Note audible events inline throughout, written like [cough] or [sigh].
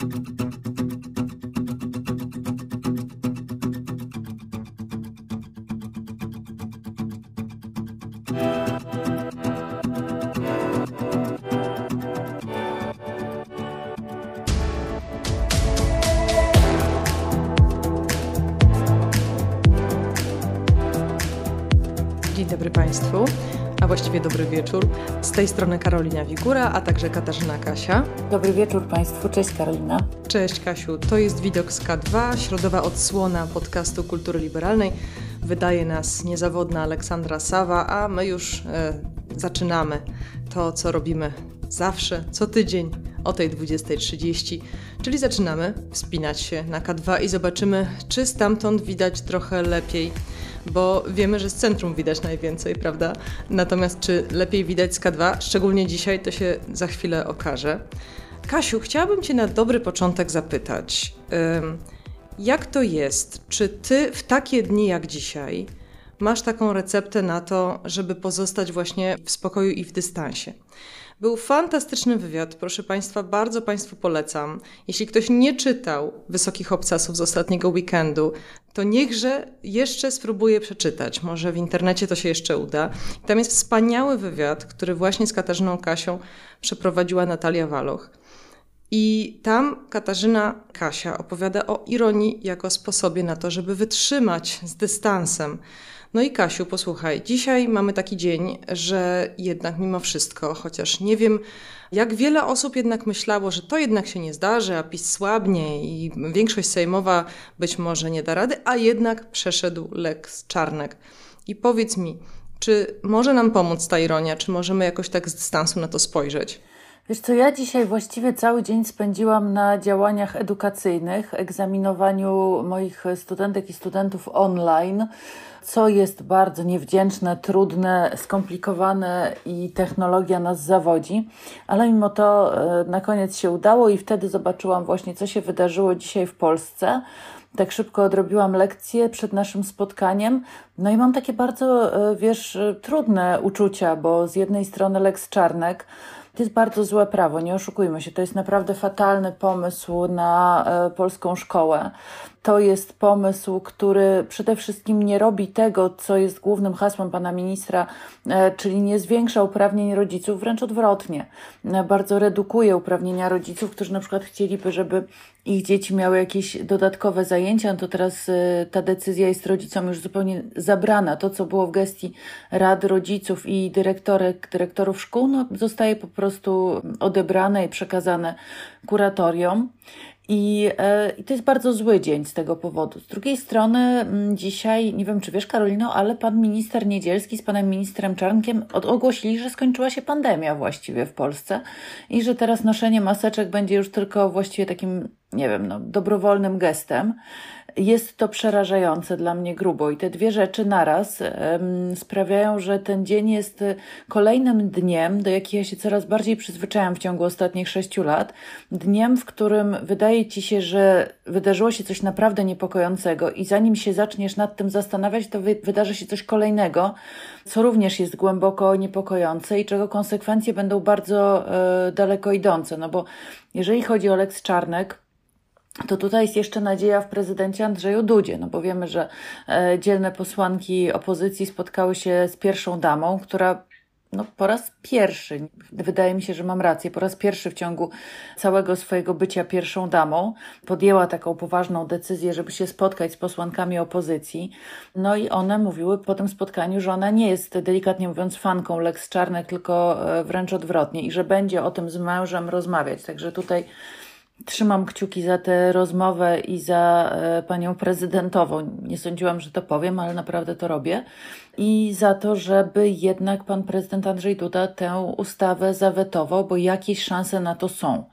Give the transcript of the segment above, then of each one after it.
Dzień dobry Państwu, właściwie dobry wieczór. Z tej strony Karolina Wigura, a także Katarzyna Kasia. Dobry wieczór Państwu, cześć Karolina. Cześć Kasiu, to jest Widok z K2, środowa odsłona podcastu Kultury Liberalnej. Wydaje nas niezawodna Aleksandra Sawa, a my już e, zaczynamy to, co robimy zawsze, co tydzień o tej 20.30, czyli zaczynamy wspinać się na K2 i zobaczymy, czy stamtąd widać trochę lepiej bo wiemy, że z centrum widać najwięcej, prawda? Natomiast czy lepiej widać z K2, szczególnie dzisiaj, to się za chwilę okaże. Kasiu, chciałabym Cię na dobry początek zapytać, jak to jest? Czy Ty w takie dni jak dzisiaj masz taką receptę na to, żeby pozostać właśnie w spokoju i w dystansie? Był fantastyczny wywiad, proszę Państwa, bardzo Państwu polecam. Jeśli ktoś nie czytał Wysokich Obcasów z ostatniego weekendu, to niechże jeszcze spróbuje przeczytać. Może w internecie to się jeszcze uda. Tam jest wspaniały wywiad, który właśnie z Katarzyną Kasią przeprowadziła Natalia Waloch. I tam Katarzyna Kasia opowiada o ironii jako sposobie na to, żeby wytrzymać z dystansem no i Kasiu, posłuchaj, dzisiaj mamy taki dzień, że jednak mimo wszystko, chociaż nie wiem, jak wiele osób jednak myślało, że to jednak się nie zdarzy, a PiS słabnie i większość sejmowa być może nie da rady, a jednak przeszedł Lex Czarnek. I powiedz mi, czy może nam pomóc ta ironia, czy możemy jakoś tak z dystansu na to spojrzeć? Wiesz co, ja dzisiaj właściwie cały dzień spędziłam na działaniach edukacyjnych, egzaminowaniu moich studentek i studentów online co jest bardzo niewdzięczne, trudne, skomplikowane i technologia nas zawodzi, ale mimo to e, na koniec się udało i wtedy zobaczyłam właśnie, co się wydarzyło dzisiaj w Polsce. Tak szybko odrobiłam lekcję przed naszym spotkaniem. No i mam takie bardzo, e, wiesz, trudne uczucia, bo z jednej strony Lex Czarnek, to jest bardzo złe prawo, nie oszukujmy się. To jest naprawdę fatalny pomysł na e, polską szkołę. To jest pomysł, który przede wszystkim nie robi tego, co jest głównym hasłem pana ministra, e, czyli nie zwiększa uprawnień rodziców, wręcz odwrotnie. E, bardzo redukuje uprawnienia rodziców, którzy na przykład chcieliby, żeby ich dzieci miały jakieś dodatkowe zajęcia, no to teraz e, ta decyzja jest rodzicom już zupełnie zabrana. To, co było w gestii rad rodziców i dyrektorek, dyrektorów szkół, no, zostaje po prostu odebrane i przekazane kuratoriom. I, e, I to jest bardzo zły dzień z tego powodu. Z drugiej strony, mm, dzisiaj, nie wiem czy wiesz, Karolino, ale pan minister Niedzielski z panem ministrem Czarnkiem ogłosili, że skończyła się pandemia właściwie w Polsce i że teraz noszenie maseczek będzie już tylko właściwie takim, nie wiem, no, dobrowolnym gestem jest to przerażające dla mnie grubo. I te dwie rzeczy naraz sprawiają, że ten dzień jest kolejnym dniem, do jakiego ja się coraz bardziej przyzwyczaiłam w ciągu ostatnich sześciu lat. Dniem, w którym wydaje ci się, że wydarzyło się coś naprawdę niepokojącego, i zanim się zaczniesz nad tym zastanawiać, to wy wydarzy się coś kolejnego, co również jest głęboko niepokojące i czego konsekwencje będą bardzo e, daleko idące. No bo jeżeli chodzi o Lex Czarnek, to tutaj jest jeszcze nadzieja w prezydencie Andrzeju Dudzie, no bo wiemy, że e, dzielne posłanki opozycji spotkały się z pierwszą damą, która no, po raz pierwszy, wydaje mi się, że mam rację, po raz pierwszy w ciągu całego swojego bycia pierwszą damą podjęła taką poważną decyzję, żeby się spotkać z posłankami opozycji. No i one mówiły po tym spotkaniu, że ona nie jest, delikatnie mówiąc, fanką Lex Czarnek, tylko e, wręcz odwrotnie i że będzie o tym z mężem rozmawiać. Także tutaj Trzymam kciuki za tę rozmowę i za e, panią prezydentową. Nie sądziłam, że to powiem, ale naprawdę to robię. I za to, żeby jednak pan prezydent Andrzej Duda tę ustawę zawetował, bo jakieś szanse na to są.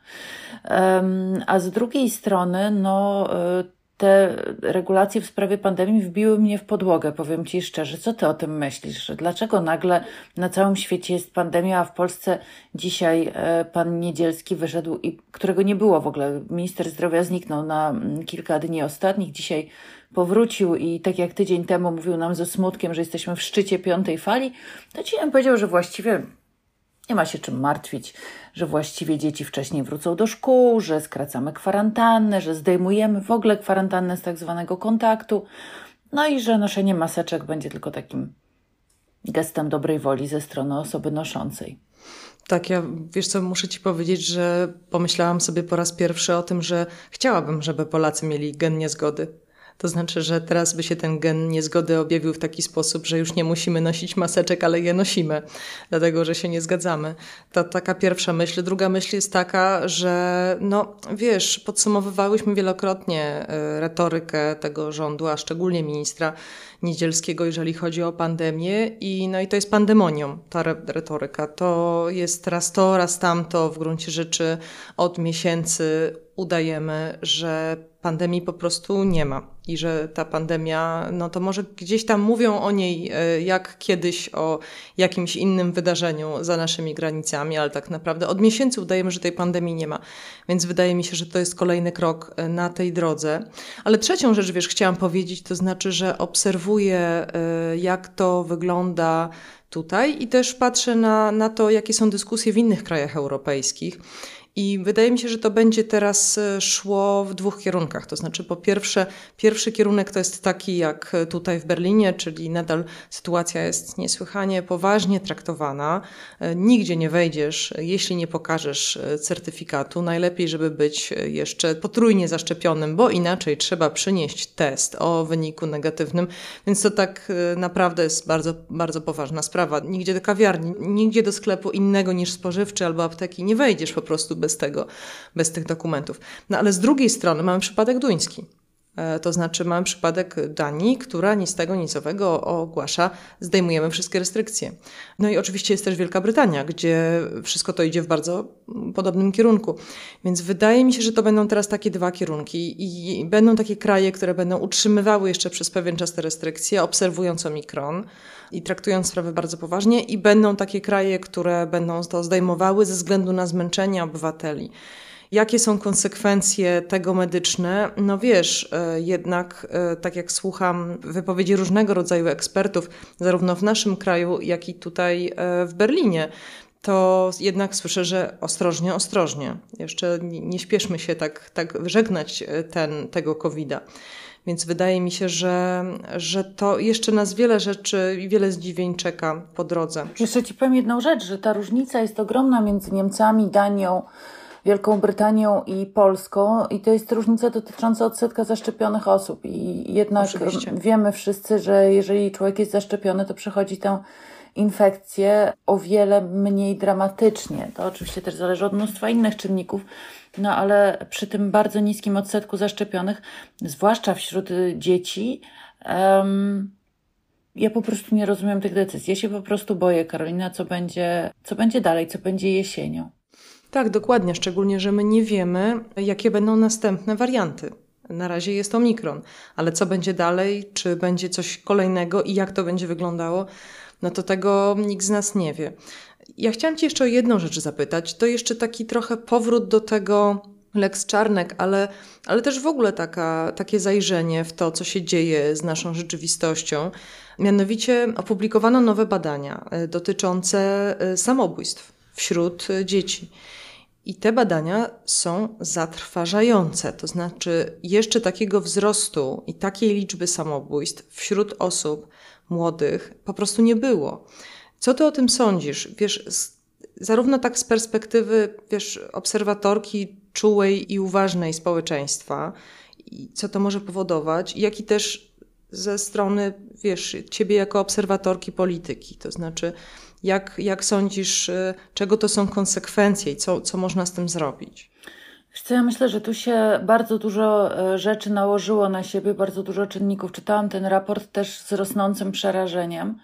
A z drugiej strony, no, e, te regulacje w sprawie pandemii wbiły mnie w podłogę, powiem Ci szczerze. Co Ty o tym myślisz? Dlaczego nagle na całym świecie jest pandemia, a w Polsce dzisiaj e, pan Niedzielski wyszedł, i którego nie było w ogóle. Minister zdrowia zniknął na mm, kilka dni ostatnich. Dzisiaj powrócił i tak jak tydzień temu mówił nam ze smutkiem, że jesteśmy w szczycie piątej fali, to ci nam powiedział, że właściwie Nie ma się czym martwić, że właściwie dzieci wcześniej wrócą do szkół, że skracamy kwarantannę, że zdejmujemy w ogóle kwarantannę z tak zwanego kontaktu, no i że noszenie maseczek będzie tylko takim gestem dobrej woli ze strony osoby noszącej. Tak, ja wiesz co, muszę ci powiedzieć, że pomyślałam sobie po raz pierwszy o tym, że chciałabym, żeby Polacy mieli gen niezgody. To znaczy, że teraz by się ten gen niezgody objawił w taki sposób, że już nie musimy nosić maseczek, ale je nosimy, dlatego że się nie zgadzamy. To taka pierwsza myśl. Druga myśl jest taka, że no wiesz, podsumowywałyśmy wielokrotnie e, retorykę tego rządu, a szczególnie ministra Niedzielskiego, jeżeli chodzi o pandemię i no i to jest pandemonią, ta retoryka. To jest raz to, raz tamto w gruncie rzeczy od miesięcy udajemy, że pandemii po prostu nie ma i że ta pandemia, no to może gdzieś tam mówią o niej e, jak kiedyś o jakimś innym wydarzeniu za naszymi granicami, ale tak naprawdę od miesięcy udajemy, że tej pandemii nie ma. Więc wydaje mi się, że to jest kolejny krok e, na tej drodze. Ale trzecią rzecz, wiesz, chciałam powiedzieć, to znaczy, że obserwuję, e, jak to wygląda tutaj i też patrzę na, na to, jakie są dyskusje w innych krajach europejskich. I wydaje mi się, że to będzie teraz e, szło w dwóch kierunkach. To znaczy, po pierwsze, pierwszy kierunek to jest taki jak tutaj w Berlinie, czyli nadal sytuacja jest niesłychanie poważnie traktowana. E, nigdzie nie wejdziesz, jeśli nie pokażesz e, certyfikatu. Najlepiej, żeby być jeszcze potrójnie zaszczepionym, bo inaczej trzeba przynieść test o wyniku negatywnym. Więc to tak naprawdę jest bardzo, bardzo poważna sprawa. Nigdzie do kawiarni, nigdzie do sklepu innego niż spożywczy albo apteki nie wejdziesz po prostu bez bez tego, bez tych dokumentów. No ale z drugiej strony mamy przypadek duński. E, to znaczy mamy przypadek Danii, która nic tego, nicowego ogłasza, zdejmujemy wszystkie restrykcje. No i oczywiście jest też Wielka Brytania, gdzie wszystko to idzie w bardzo podobnym kierunku. Więc wydaje mi się, że to będą teraz takie dwa kierunki i będą takie kraje, które będą utrzymywały jeszcze przez pewien czas te restrykcje, obserwując omikron i traktując sprawę bardzo poważnie i będą takie kraje, które będą to zdejmowały ze względu na zmęczenie obywateli. Jakie są konsekwencje tego medyczne? No wiesz, e, jednak e, tak jak słucham wypowiedzi różnego rodzaju ekspertów, zarówno w naszym kraju, jak i tutaj e, w Berlinie, to jednak słyszę, że ostrożnie, ostrożnie. Jeszcze nie śpieszmy się tak, tak żegnać ten, tego COVID-a. Więc wydaje mi się, że, że to jeszcze nas wiele rzeczy i wiele zdziwień czeka po drodze. Jeszcze Ci powiem jedną rzecz, że ta różnica jest ogromna między Niemcami, Danią, Wielką Brytanią i Polską i to jest różnica dotycząca odsetka zaszczepionych osób i jednak Oczywiście. wiemy wszyscy, że jeżeli człowiek jest zaszczepiony, to przechodzi tę infekcję o wiele mniej dramatycznie. To oczywiście też zależy od mnóstwa innych czynników, no ale przy tym bardzo niskim odsetku zaszczepionych, zwłaszcza wśród dzieci, um, ja po prostu nie rozumiem tych decyzji. Ja się po prostu boję, Karolina, co będzie, co będzie dalej, co będzie jesienią. Tak, dokładnie, szczególnie, że my nie wiemy, jakie będą następne warianty. Na razie jest omikron, ale co będzie dalej, czy będzie coś kolejnego i jak to będzie wyglądało, no to tego nikt z nas nie wie. Ja chciałam Cię jeszcze o jedną rzecz zapytać. To jeszcze taki trochę powrót do tego Lex Czarnek, ale, ale też w ogóle taka, takie zajrzenie w to, co się dzieje z naszą rzeczywistością. Mianowicie opublikowano nowe badania e, dotyczące e, samobójstw wśród dzieci. I te badania są zatrważające, to znaczy jeszcze takiego wzrostu i takiej liczby samobójstw wśród osób młodych po prostu nie było. Co ty o tym sądzisz? Wiesz, zarówno tak z perspektywy, wiesz, obserwatorki czułej i uważnej społeczeństwa, i co to może powodować, jak i też ze strony, wiesz, ciebie jako obserwatorki polityki, to znaczy jak, jak sądzisz, y, czego to są konsekwencje i co, co można z tym zrobić? Co, ja myślę, że tu się bardzo dużo e, rzeczy nałożyło na siebie, bardzo dużo czynników. Czytałam ten raport też z rosnącym przerażeniem,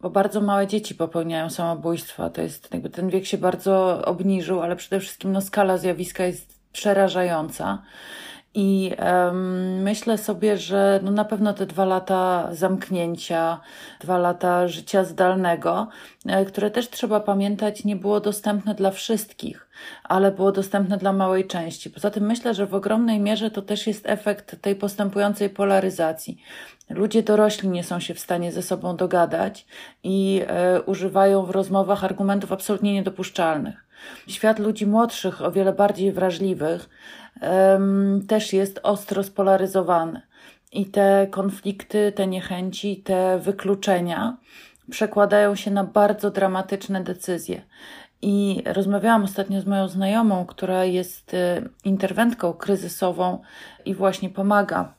bo bardzo małe dzieci popełniają samobójstwa. To jest jakby ten wiek się bardzo obniżył, ale przede wszystkim no, skala zjawiska jest przerażająca. I um, myślę sobie, że no na pewno te dwa lata zamknięcia, dwa lata życia zdalnego, e, które też trzeba pamiętać, nie było dostępne dla wszystkich, ale było dostępne dla małej części. Poza tym myślę, że w ogromnej mierze to też jest efekt tej postępującej polaryzacji. Ludzie dorośli nie są się w stanie ze sobą dogadać i e, używają w rozmowach argumentów absolutnie niedopuszczalnych. Świat ludzi młodszych, o wiele bardziej wrażliwych, też jest ostro spolaryzowany. I te konflikty, te niechęci, te wykluczenia przekładają się na bardzo dramatyczne decyzje. I rozmawiałam ostatnio z moją znajomą, która jest e, interwentką kryzysową i właśnie pomaga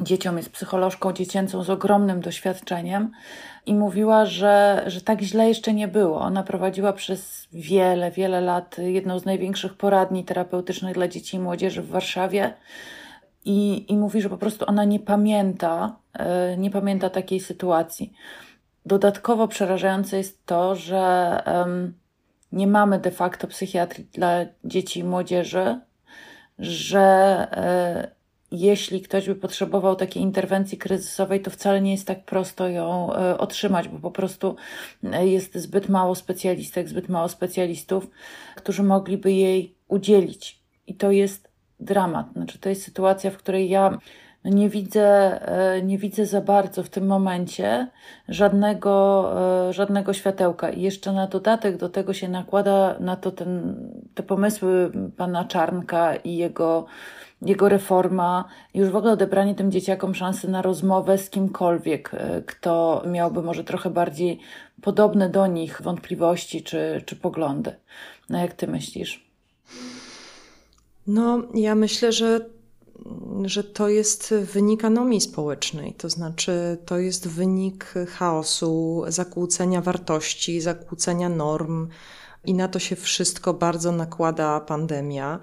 dzieciom, jest psycholożką dziecięcą z ogromnym doświadczeniem i mówiła, że, że tak źle jeszcze nie było. Ona prowadziła przez wiele, wiele lat jedną z największych poradni terapeutycznych dla dzieci i młodzieży w Warszawie. I, i mówi, że po prostu ona nie pamięta, e, nie pamięta takiej sytuacji. Dodatkowo przerażające jest to, że um, nie mamy de facto psychiatrii dla dzieci i młodzieży, że y, jeśli ktoś by potrzebował takiej interwencji kryzysowej, to wcale nie jest tak prosto ją e, otrzymać, bo po prostu e, jest zbyt mało specjalistek, zbyt mało specjalistów, którzy mogliby jej udzielić. I to jest dramat. Znaczy, to jest sytuacja, w której ja nie widzę, e, nie widzę za bardzo w tym momencie żadnego, żadnego światełka. I jeszcze na dodatek do tego się nakłada na to ten, te pomysły pana Czarnka i jego jego reforma, już w ogóle odebranie tym dzieciakom szansy na rozmowę z kimkolwiek, e, kto miałby może trochę bardziej podobne do nich wątpliwości czy, czy poglądy. No jak ty myślisz? No, ja myślę, że, że to jest wynik anomii społecznej, to znaczy to jest wynik chaosu, zakłócenia wartości, zakłócenia norm. I na to się wszystko bardzo nakłada pandemia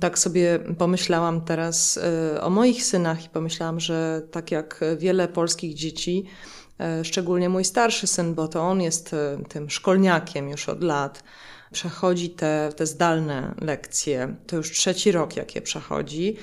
tak sobie pomyślałam teraz e, o moich synach i pomyślałam, że tak jak wiele polskich dzieci, e, szczególnie mój starszy syn, bo to on jest e, tym szkolniakiem już od lat, przechodzi te, te zdalne lekcje. To już trzeci rok, jakie przechodzi,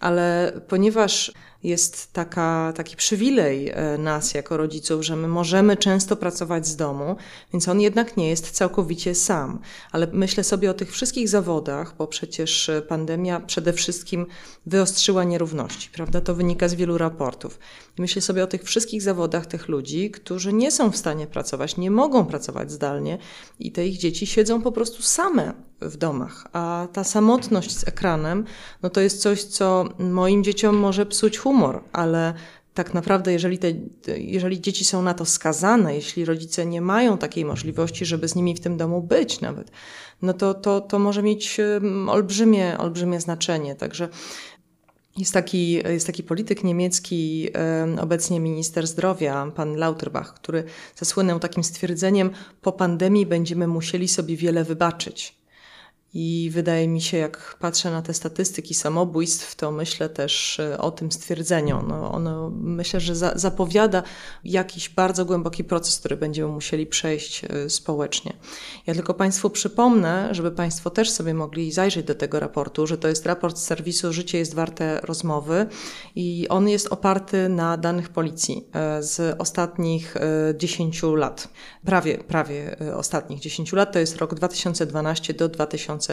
ale ponieważ jest taka, taki przywilej e, nas jako rodziców, że my możemy często pracować z domu, więc on jednak nie jest całkowicie sam. Ale myślę sobie o tych wszystkich zawodach, bo przecież pandemia przede wszystkim wyostrzyła nierówności, prawda? To wynika z wielu raportów. Myślę sobie o tych wszystkich zawodach tych ludzi, którzy nie są w stanie pracować, nie mogą pracować zdalnie i te ich dzieci siedzą po prostu same w domach. A ta samotność z ekranem, no to jest coś, co moim dzieciom może psuć humor, ale tak naprawdę, jeżeli, te, jeżeli dzieci są na to skazane, jeśli rodzice nie mają takiej możliwości, żeby z nimi w tym domu być nawet, no to, to, to może mieć olbrzymie, olbrzymie znaczenie. Także jest taki, jest taki polityk niemiecki, obecnie minister zdrowia, pan Lauterbach, który zasłynął takim stwierdzeniem: Po pandemii będziemy musieli sobie wiele wybaczyć. I wydaje mi się, jak patrzę na te statystyki samobójstw, to myślę też e, o tym stwierdzeniu. No, ono myślę, że za, zapowiada jakiś bardzo głęboki proces, który będziemy musieli przejść e, społecznie. Ja tylko Państwu przypomnę, żeby Państwo też sobie mogli zajrzeć do tego raportu, że to jest raport z serwisu Życie jest warte rozmowy i on jest oparty na danych policji e, z ostatnich 10 lat. Prawie, prawie ostatnich 10 lat. To jest rok 2012 do 2000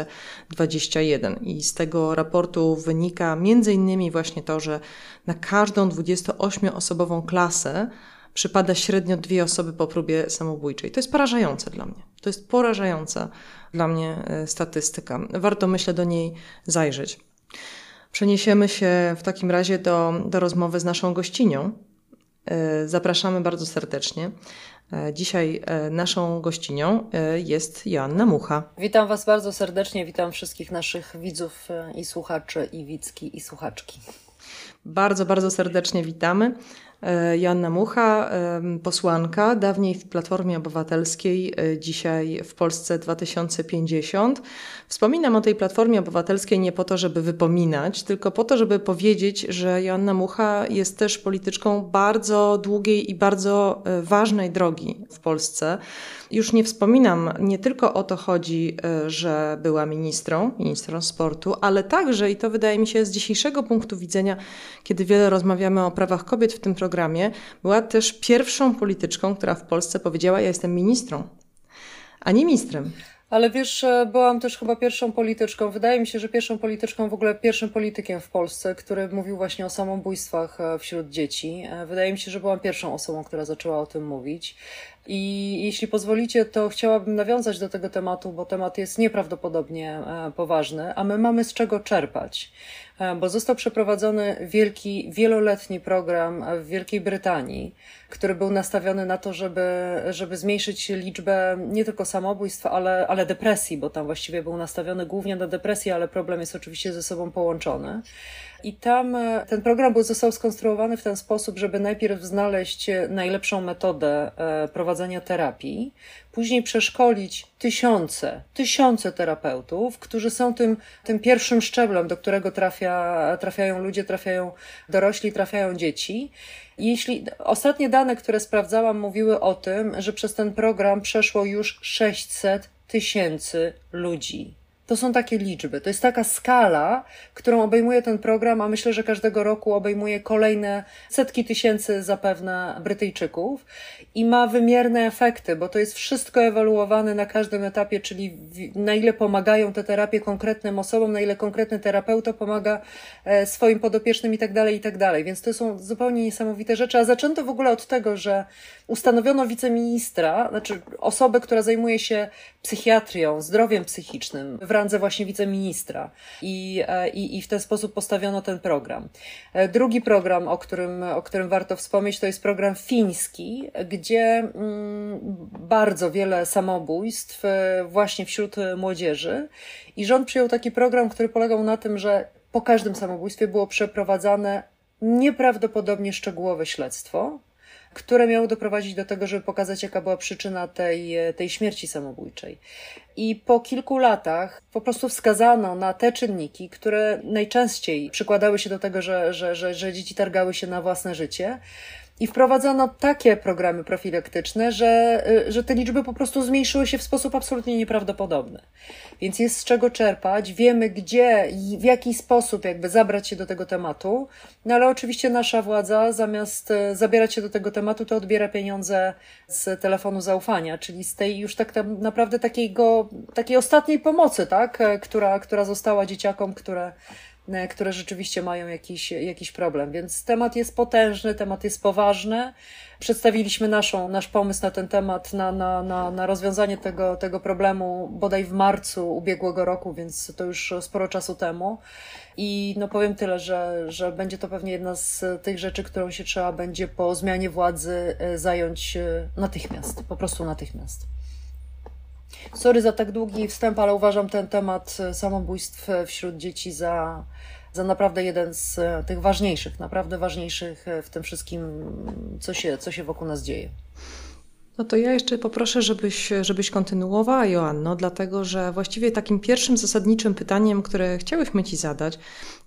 2021. I z tego raportu wynika innymi właśnie to, że na każdą 28-osobową klasę przypada średnio dwie osoby po próbie samobójczej. To jest porażające dla mnie. To jest porażająca dla mnie e, statystyka. Warto, myślę, do niej zajrzeć. Przeniesiemy się w takim razie do, do rozmowy z naszą gościnią. E, zapraszamy bardzo serdecznie. E, dzisiaj e, naszą gościnią e, jest Joanna Mucha. Witam Was bardzo serdecznie, witam wszystkich naszych widzów i słuchaczy, i widzki, i słuchaczki. Bardzo, bardzo serdecznie witamy. E, Joanna Mucha, posłanka, dawniej w Platformie Obywatelskiej, e, dzisiaj w Polsce 2050. Wspominam o tej Platformie Obywatelskiej nie po to, żeby wypominać, tylko po to, żeby powiedzieć, że Joanna Mucha jest też polityczką bardzo długiej i bardzo e, ważnej drogi w Polsce. Już nie wspominam, nie tylko o to chodzi, że była ministrą, ministrą sportu, ale także, i to wydaje mi się z dzisiejszego punktu widzenia, kiedy wiele rozmawiamy o prawach kobiet w tym programie, programie, była też pierwszą polityczką, która w Polsce powiedziała: Ja jestem ministrą, a nie ministrem. Ale wiesz, e, byłam też chyba pierwszą polityczką, wydaje mi się, że pierwszą polityczką, w ogóle pierwszym politykiem w Polsce, który mówił właśnie o samobójstwach e, wśród dzieci. E, wydaje mi się, że byłam pierwszą osobą, która zaczęła o tym mówić. I jeśli pozwolicie, to chciałabym nawiązać do tego tematu, bo temat jest nieprawdopodobnie poważny, a my mamy z czego czerpać. E, bo został przeprowadzony wielki, wieloletni program w Wielkiej Brytanii, który był nastawiony na to, żeby, żeby zmniejszyć liczbę nie tylko samobójstw, ale, ale depresji, bo tam właściwie był nastawiony głównie na depresję, ale problem jest oczywiście ze sobą połączony. I tam e, ten program był, został skonstruowany w ten sposób, żeby najpierw znaleźć najlepszą metodę e, prowadzenia terapii, później przeszkolić tysiące, tysiące terapeutów, którzy są tym, tym pierwszym szczeblem, do którego trafia, trafiają ludzie, trafiają dorośli, trafiają dzieci. Jeśli ostatnie dane, które sprawdzałam, mówiły o tym, że przez ten program przeszło już 600 tysięcy ludzi. To są takie liczby, to jest taka skala, którą obejmuje ten program, a myślę, że każdego roku obejmuje kolejne setki tysięcy zapewne Brytyjczyków i ma wymierne efekty, bo to jest wszystko ewaluowane na każdym etapie, czyli na ile pomagają te terapie konkretnym osobom, na ile konkretny terapeuta pomaga e, swoim podopiecznym i tak dalej, i tak dalej. Więc to są zupełnie niesamowite rzeczy. A zaczęto w ogóle od tego, że ustanowiono wiceministra, znaczy osobę, która zajmuje się psychiatrią, zdrowiem psychicznym w randze właśnie wiceministra. I, e, i, i w ten sposób postawiono ten program. E, drugi program, o którym, o którym warto wspomnieć, to jest program fiński, gdzie mm, bardzo wiele samobójstw e, właśnie wśród młodzieży. I rząd przyjął taki program, który polegał na tym, że po każdym samobójstwie było przeprowadzane nieprawdopodobnie szczegółowe śledztwo które miało doprowadzić do tego, żeby pokazać, jaka była przyczyna tej, tej śmierci samobójczej. I po kilku latach po prostu wskazano na te czynniki, które najczęściej przykładały się do tego, że, że, że, że dzieci targały się na własne życie. I wprowadzono takie programy profilaktyczne, że, y, że te liczby po prostu zmniejszyły się w sposób absolutnie nieprawdopodobny. Więc jest z czego czerpać, wiemy gdzie i w jaki sposób jakby zabrać się do tego tematu, no ale oczywiście nasza władza zamiast y, zabierać się do tego tematu, to odbiera pieniądze z telefonu zaufania, czyli z tej już tak naprawdę takiego, takiej ostatniej pomocy, tak, e, która, która została dzieciakom, które które rzeczywiście mają jakiś, jakiś problem. Więc temat jest potężny, temat jest poważny. Przedstawiliśmy naszą, nasz pomysł na ten temat, na, na, na, na rozwiązanie tego, tego problemu bodaj w marcu ubiegłego roku, więc to już sporo czasu temu. I no powiem tyle, że, że będzie to pewnie jedna z tych rzeczy, którą się trzeba będzie po zmianie władzy e, zająć e, natychmiast, po prostu natychmiast. Sorry za tak długi wstęp, ale uważam ten temat e, samobójstw e, wśród dzieci za, za naprawdę jeden z e, tych ważniejszych, naprawdę ważniejszych w tym wszystkim, co się, co się wokół nas dzieje. No to ja jeszcze poproszę, żebyś, żebyś kontynuowała, Joanno, dlatego że właściwie takim pierwszym zasadniczym pytaniem, które chciałyśmy Ci zadać,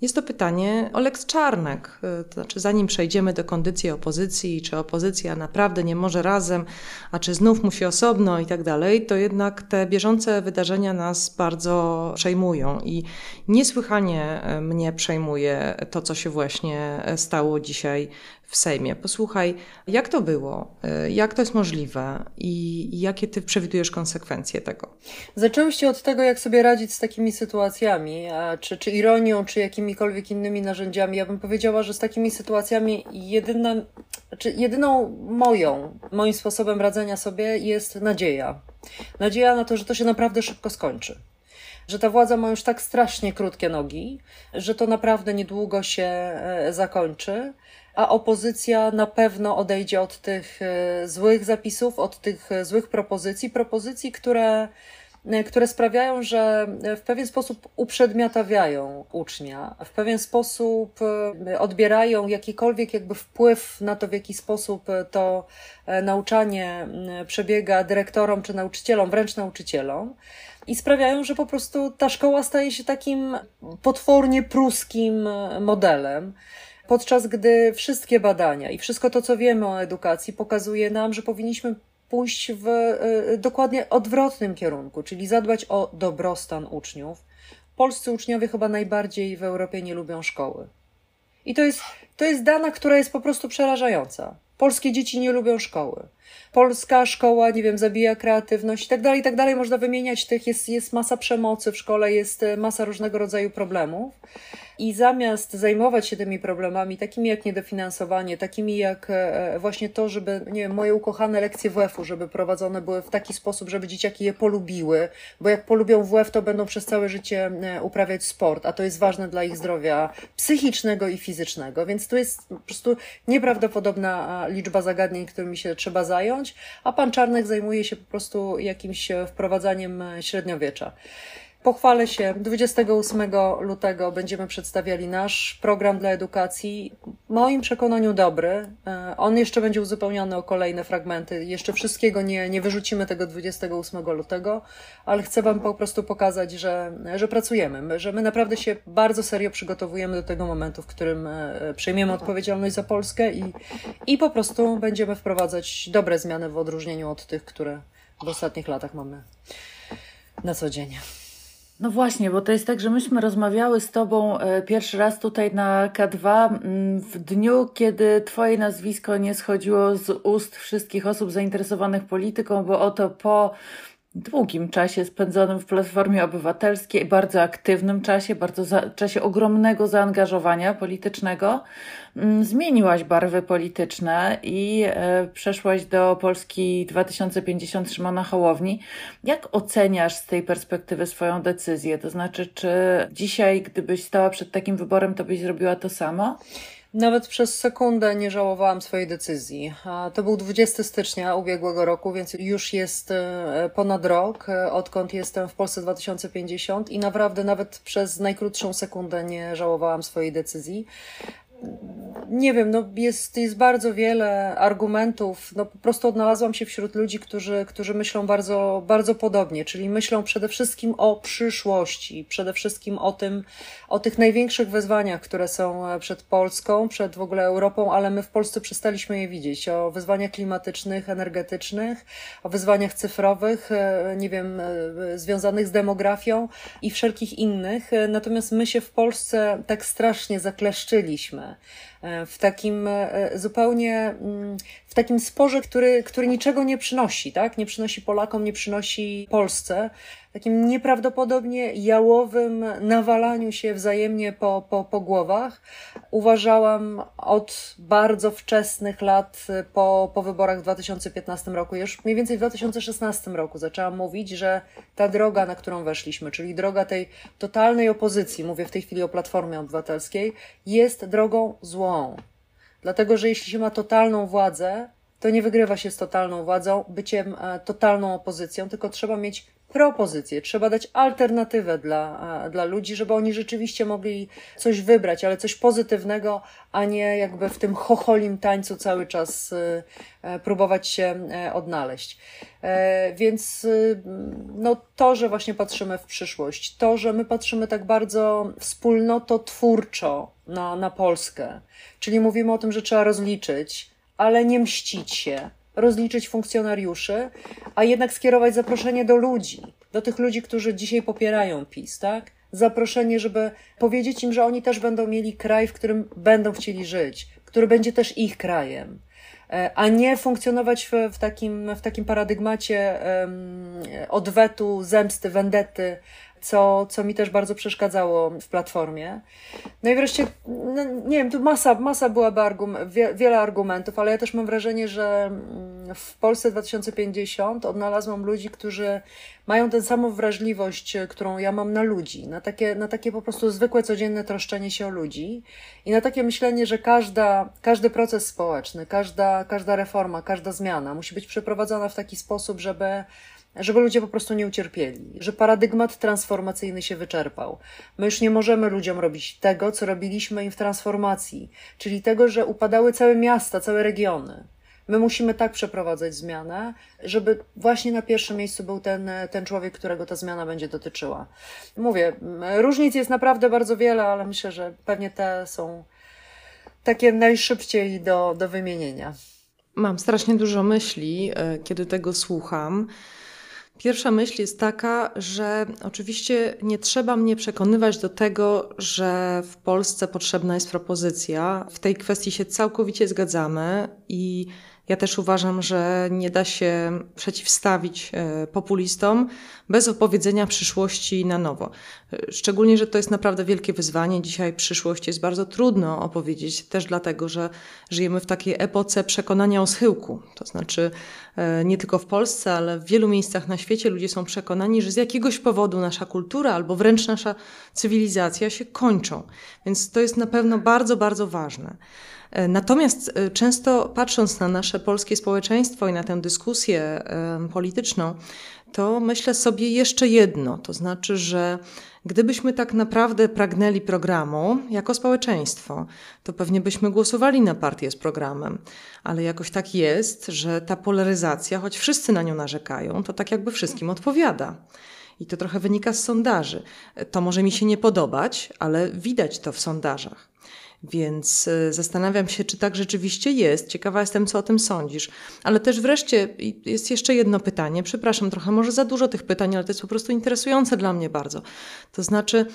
jest to pytanie o Lex Czarnek. To znaczy, zanim przejdziemy do kondycji opozycji, czy opozycja naprawdę nie może razem, a czy znów musi osobno i tak dalej, to jednak te bieżące wydarzenia nas bardzo przejmują i niesłychanie mnie przejmuje to, co się właśnie stało dzisiaj w Sejmie. Posłuchaj, jak to było, y, jak to jest możliwe i jakie ty przewidujesz konsekwencje tego? Zaczęłyście od tego, jak sobie radzić z takimi sytuacjami, czy, czy ironią, czy jakimikolwiek innymi narzędziami. Ja bym powiedziała, że z takimi sytuacjami jedyna, czy jedyną moją, moim sposobem radzenia sobie jest nadzieja. Nadzieja na to, że to się naprawdę szybko skończy że ta władza ma już tak strasznie krótkie nogi, że to naprawdę niedługo się e, zakończy a opozycja na pewno odejdzie od tych e, złych zapisów, od tych e, złych propozycji, propozycji, które e, które sprawiają, że w pewien sposób uprzedmiotawiają ucznia, w pewien sposób odbierają jakikolwiek jakby wpływ na to, w jaki sposób to nauczanie przebiega dyrektorom czy nauczycielom, wręcz nauczycielom i sprawiają, że po prostu ta szkoła staje się takim potwornie pruskim modelem. Podczas gdy wszystkie badania i wszystko to, co wiemy o edukacji, pokazuje nam, że powinniśmy pójść w y, dokładnie odwrotnym kierunku, czyli zadbać o dobrostan uczniów. Polscy uczniowie chyba najbardziej w Europie nie lubią szkoły. I to jest, to jest dana, która jest po prostu przerażająca. Polskie dzieci nie lubią szkoły. Polska szkoła, nie wiem, zabija kreatywność i tak dalej, i tak dalej. Można wymieniać tych, jest, jest masa przemocy w szkole, jest masa różnego rodzaju problemów. I zamiast zajmować się tymi problemami, takimi jak niedofinansowanie, takimi jak e, właśnie to, żeby, nie wiem, moje ukochane lekcje WF-u, żeby prowadzone były w taki sposób, żeby dzieciaki je polubiły, bo jak polubią WF, to będą przez całe życie e, uprawiać sport, a to jest ważne dla ich zdrowia psychicznego i fizycznego, więc tu jest po prostu nieprawdopodobna liczba zagadnień, którymi się trzeba zająć, a pan Czarnek zajmuje się po prostu jakimś e, wprowadzaniem średniowiecza. Pochwalę się, 28 lutego będziemy przedstawiali nasz program dla edukacji. W moim przekonaniu dobry. E, on jeszcze będzie uzupełniony o kolejne fragmenty. Jeszcze wszystkiego nie, nie wyrzucimy tego 28 lutego, ale chcę Wam po prostu pokazać, że, że pracujemy, że my naprawdę się bardzo serio przygotowujemy do tego momentu, w którym e, przejmiemy odpowiedzialność za Polskę i, i po prostu będziemy wprowadzać dobre zmiany w odróżnieniu od tych, które w ostatnich latach mamy na co dzień. No właśnie, bo to jest tak, że myśmy rozmawiały z Tobą e, pierwszy raz tutaj na K2 mm, w dniu, kiedy Twoje nazwisko nie schodziło z ust wszystkich osób zainteresowanych polityką, bo oto po długim czasie spędzonym w Platformie Obywatelskiej, bardzo aktywnym czasie, bardzo za, czasie ogromnego zaangażowania politycznego, mm, zmieniłaś barwy polityczne i e, przeszłaś do Polski 2050 Szymona Hołowni. Jak oceniasz z tej perspektywy swoją decyzję? To znaczy, czy dzisiaj, gdybyś stała przed takim wyborem, to byś zrobiła to samo? Nawet przez sekundę nie żałowałam swojej decyzji. To był 20 stycznia ubiegłego roku, więc już jest e, ponad rok, e, odkąd jestem w Polsce 2050 i naprawdę nawet przez najkrótszą sekundę nie żałowałam swojej decyzji nie wiem, no jest, jest bardzo wiele argumentów. No po prostu odnalazłam się wśród ludzi, którzy, którzy myślą bardzo, bardzo podobnie, czyli myślą przede wszystkim o przyszłości, przede wszystkim o tym, o tych największych wyzwaniach, które są przed Polską, przed w ogóle Europą, ale my w Polsce przestaliśmy je widzieć. O wyzwaniach klimatycznych, energetycznych, o wyzwaniach cyfrowych, e, nie wiem, e, związanych z demografią i wszelkich innych. Natomiast my się w Polsce tak strasznie zakleszczyliśmy E, w takim e, zupełnie, mm, w takim sporze, który, który niczego nie przynosi, tak? Nie przynosi Polakom, nie przynosi Polsce takim nieprawdopodobnie jałowym nawalaniu się wzajemnie po, po, po głowach. Uważałam od bardzo wczesnych lat po, po wyborach w 2015 roku, już mniej więcej w 2016 roku zaczęłam mówić, że ta droga, na którą weszliśmy, czyli droga tej totalnej opozycji, mówię w tej chwili o Platformie Obywatelskiej, jest drogą złą. Dlatego, że jeśli się ma totalną władzę, to nie wygrywa się z totalną władzą, byciem e, totalną opozycją, tylko trzeba mieć propozycję, trzeba dać alternatywę dla, dla ludzi, żeby oni rzeczywiście mogli coś wybrać, ale coś pozytywnego, a nie jakby w tym chocholim tańcu cały czas y, e, próbować się e, odnaleźć. E, więc y, no, to, że właśnie patrzymy w przyszłość, to, że my patrzymy tak bardzo wspólnototwórczo na, na Polskę, czyli mówimy o tym, że trzeba rozliczyć, ale nie mścić się, rozliczyć funkcjonariuszy, a jednak skierować zaproszenie do ludzi, do tych ludzi, którzy dzisiaj popierają PiS, tak? Zaproszenie, żeby powiedzieć im, że oni też będą mieli kraj, w którym będą chcieli żyć, który będzie też ich krajem, e, a nie funkcjonować w, w takim, w takim paradygmacie um, odwetu, zemsty, wendety, co, co mi też bardzo przeszkadzało w platformie. No i wreszcie, no, nie wiem, tu masa, masa byłaby argument, wie, wiele argumentów, ale ja też mam wrażenie, że mm, w Polsce 2050 odnalazłam ludzi, którzy mają tę samą wrażliwość, którą ja mam na ludzi, na takie, na takie po prostu zwykłe, codzienne troszczenie się o ludzi i na takie myślenie, że każda, każdy proces społeczny, każda, każda reforma, każda zmiana musi być przeprowadzona w taki sposób, żeby żeby ludzie po prostu nie ucierpieli, że paradygmat transformacyjny się wyczerpał. My już nie możemy ludziom robić tego, co robiliśmy im w transformacji, czyli tego, że upadały całe miasta, całe regiony. My musimy tak przeprowadzać zmianę, żeby właśnie na pierwszym miejscu był ten, ten człowiek, którego ta zmiana będzie dotyczyła. Mówię, różnic jest naprawdę bardzo wiele, ale myślę, że pewnie te są takie najszybciej do, do wymienienia. Mam strasznie dużo myśli, e, kiedy tego słucham. Pierwsza myśl jest taka, że oczywiście nie trzeba mnie przekonywać do tego, że w Polsce potrzebna jest propozycja. W tej kwestii się całkowicie zgadzamy i ja też uważam, że nie da się przeciwstawić e, populistom bez opowiedzenia przyszłości na nowo. Szczególnie, że to jest naprawdę wielkie wyzwanie. Dzisiaj przyszłość jest bardzo trudno opowiedzieć, też dlatego, że żyjemy w takiej epoce przekonania o schyłku. To znaczy, e, nie tylko w Polsce, ale w wielu miejscach na świecie ludzie są przekonani, że z jakiegoś powodu nasza kultura albo wręcz nasza cywilizacja się kończą. Więc to jest na pewno bardzo, bardzo ważne. E, natomiast e, często patrząc na nasze polskie społeczeństwo i na tę dyskusję polityczną, to myślę sobie jeszcze jedno, to znaczy, że gdybyśmy tak naprawdę pragnęli programu jako społeczeństwo, to pewnie byśmy głosowali na partię z programem, ale jakoś tak jest, że ta polaryzacja, choć wszyscy na nią narzekają, to tak jakby wszystkim odpowiada. I to trochę wynika z sondaży. To może mi się nie podobać, ale widać to w sondażach. Więc e, zastanawiam się, czy tak rzeczywiście jest. Ciekawa jestem, co o tym sądzisz. Ale też wreszcie jest jeszcze jedno pytanie. Przepraszam, trochę może za dużo tych pytań, ale to jest po prostu interesujące dla mnie bardzo. To znaczy,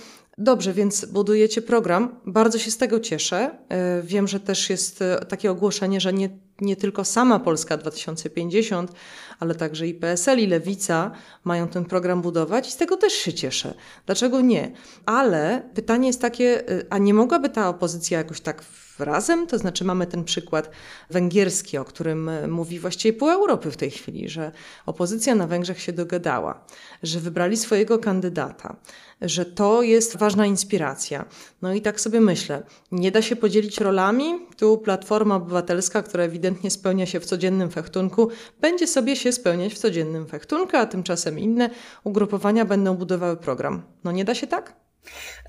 Dobrze, więc budujecie program. Bardzo się z tego cieszę. E, wiem, że też jest e, takie ogłoszenie, że nie, nie tylko sama Polska 2050, ale także i PSL, i Lewica mają ten program budować i z tego też się cieszę. Dlaczego nie? Ale pytanie jest takie, e, a nie mogłaby ta opozycja jakoś tak razem? To znaczy mamy ten przykład węgierski, o którym mówi właściwie pół Europy w tej chwili, że opozycja na Węgrzech się dogadała, że wybrali swojego kandydata, że to jest ważna inspiracja. No i tak sobie myślę, nie da się podzielić rolami. Tu Platforma Obywatelska, która ewidentnie spełnia się w codziennym fechtunku, będzie sobie się spełniać w codziennym fechtunku, a tymczasem inne ugrupowania będą budowały program. No nie da się tak?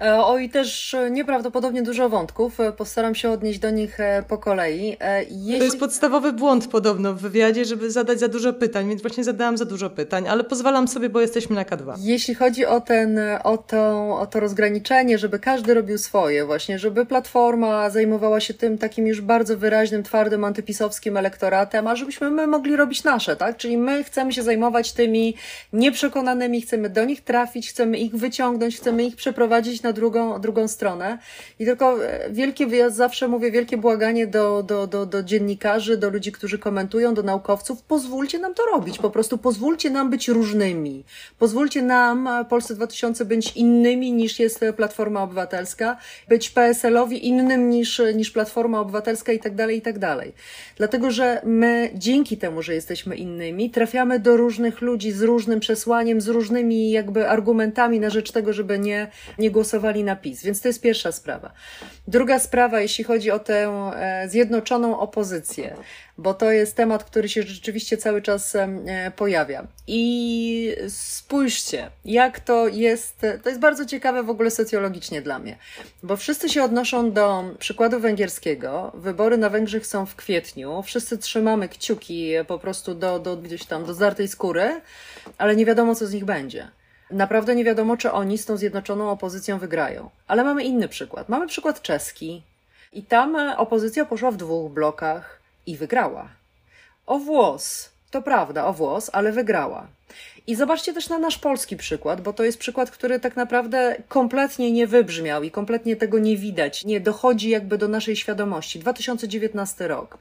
E, oj, też nieprawdopodobnie dużo wątków. E, postaram się odnieść do nich e, po kolei. Jeśli... To jest podstawowy błąd podobno w wywiadzie, żeby zadać za dużo pytań, więc właśnie zadałam za dużo pytań, ale pozwalam sobie, bo jesteśmy na K2. Jeśli chodzi o, ten, o, to, o to rozgraniczenie, żeby każdy robił swoje, właśnie, żeby Platforma zajmowała się tym takim już bardzo wyraźnym, twardym, antypisowskim elektoratem, a żebyśmy my mogli robić nasze, tak? Czyli my chcemy się zajmować tymi nieprzekonanymi, chcemy do nich trafić, chcemy ich wyciągnąć, chcemy ich przeprowadzić przeprowadzić na drugą, drugą stronę. I tylko e, wielkie, ja zawsze mówię, wielkie błaganie do, do, do, do dziennikarzy, do ludzi, którzy komentują, do naukowców, pozwólcie nam to robić. Po prostu pozwólcie nam być różnymi. Pozwólcie nam, e, Polsce 2000, być innymi niż jest Platforma Obywatelska, być PSL-owi innym niż, niż Platforma Obywatelska i tak dalej, i tak dalej. Dlatego, że my dzięki temu, że jesteśmy innymi, trafiamy do różnych ludzi z różnym przesłaniem, z różnymi jakby argumentami na rzecz tego, żeby nie, nie głosowali na PiS. Więc to jest pierwsza sprawa. Druga sprawa, jeśli chodzi o tę e, zjednoczoną opozycję, bo to jest temat, który się rzeczywiście cały czas e, pojawia. I spójrzcie, jak to jest, to jest bardzo ciekawe w ogóle socjologicznie dla mnie, bo wszyscy się odnoszą do przykładu węgierskiego. Wybory na Węgrzech są w kwietniu, wszyscy trzymamy kciuki po prostu do, do gdzieś tam, do zdartej skóry, ale nie wiadomo, co z nich będzie. Naprawdę nie wiadomo, czy oni z tą zjednoczoną opozycją wygrają. Ale mamy inny przykład. Mamy przykład czeski. I tam e, opozycja poszła w dwóch blokach i wygrała. O włos. To prawda, o włos, ale wygrała. I zobaczcie też na nasz polski przykład, bo to jest przykład, który tak naprawdę kompletnie nie wybrzmiał i kompletnie tego nie widać, nie dochodzi jakby do naszej świadomości. 2019 rok.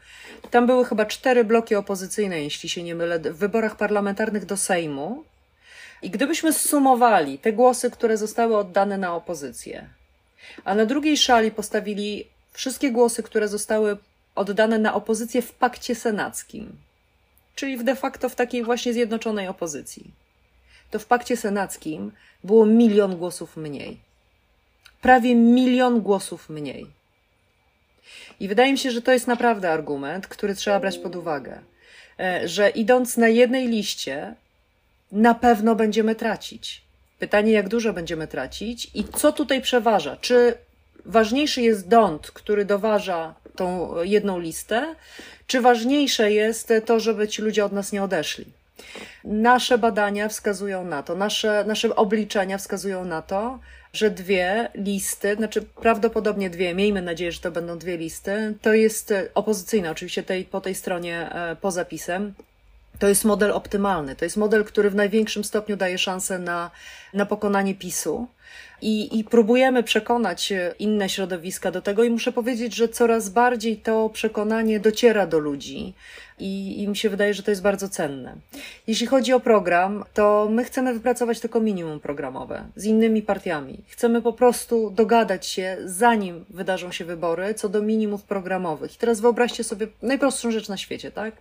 Tam były chyba cztery bloki opozycyjne, jeśli się nie mylę, w wyborach parlamentarnych do Sejmu. I gdybyśmy zsumowali te głosy, które zostały oddane na opozycję, a na drugiej szali postawili wszystkie głosy, które zostały oddane na opozycję w pakcie senackim, czyli w de facto w takiej właśnie zjednoczonej opozycji, to w pakcie senackim było milion głosów mniej. Prawie milion głosów mniej. I wydaje mi się, że to jest naprawdę argument, który trzeba brać pod uwagę, e, że idąc na jednej liście, na pewno będziemy tracić. Pytanie, jak dużo będziemy tracić i co tutaj przeważa? Czy ważniejszy jest dąd, który doważa tą jedną listę, czy ważniejsze jest to, żeby ci ludzie od nas nie odeszli? Nasze badania wskazują na to, nasze, nasze obliczenia wskazują na to, że dwie listy, znaczy prawdopodobnie dwie, miejmy nadzieję, że to będą dwie listy, to jest opozycyjna, oczywiście tej, po tej stronie e, poza pisem, to jest model optymalny. To jest model, który w największym stopniu daje szansę na, na pokonanie PiSu. I, I próbujemy przekonać inne środowiska do tego, i muszę powiedzieć, że coraz bardziej to przekonanie dociera do ludzi, i, i mi się wydaje, że to jest bardzo cenne. Jeśli chodzi o program, to my chcemy wypracować tylko minimum programowe z innymi partiami. Chcemy po prostu dogadać się, zanim wydarzą się wybory, co do minimów programowych. I teraz wyobraźcie sobie najprostszą rzecz na świecie, tak?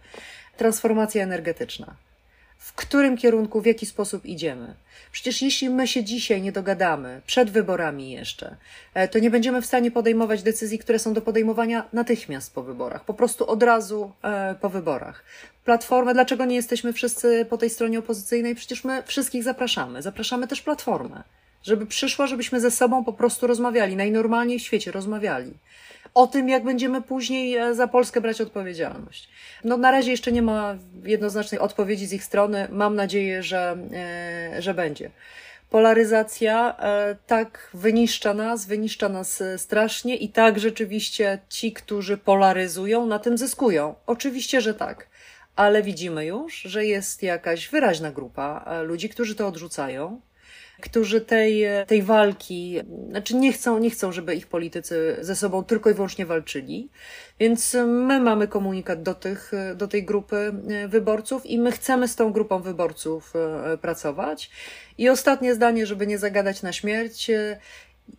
Transformacja energetyczna w którym kierunku, w jaki sposób idziemy. Przecież jeśli my się dzisiaj nie dogadamy, przed wyborami jeszcze, e, to nie będziemy w stanie podejmować decyzji, które są do podejmowania natychmiast po wyborach, po prostu od razu e, po wyborach. Platformę, dlaczego nie jesteśmy wszyscy po tej stronie opozycyjnej? Przecież my wszystkich zapraszamy. Zapraszamy też Platformę, żeby przyszła, żebyśmy ze sobą po prostu rozmawiali, najnormalniej w świecie rozmawiali o tym, jak będziemy później e, za Polskę brać odpowiedzialność. No, na razie jeszcze nie ma jednoznacznej odpowiedzi z ich strony. Mam nadzieję, że, e, że będzie. Polaryzacja e, tak wyniszcza nas, wyniszcza nas strasznie i tak rzeczywiście ci, którzy polaryzują, na tym zyskują. Oczywiście, że tak ale widzimy już, że jest jakaś wyraźna grupa ludzi, którzy to odrzucają, którzy tej, tej walki, znaczy nie chcą, nie chcą, żeby ich politycy ze sobą tylko i wyłącznie walczyli. Więc my mamy komunikat do, tych, do tej grupy wyborców i my chcemy z tą grupą wyborców e, pracować. I ostatnie zdanie, żeby nie zagadać na śmierć.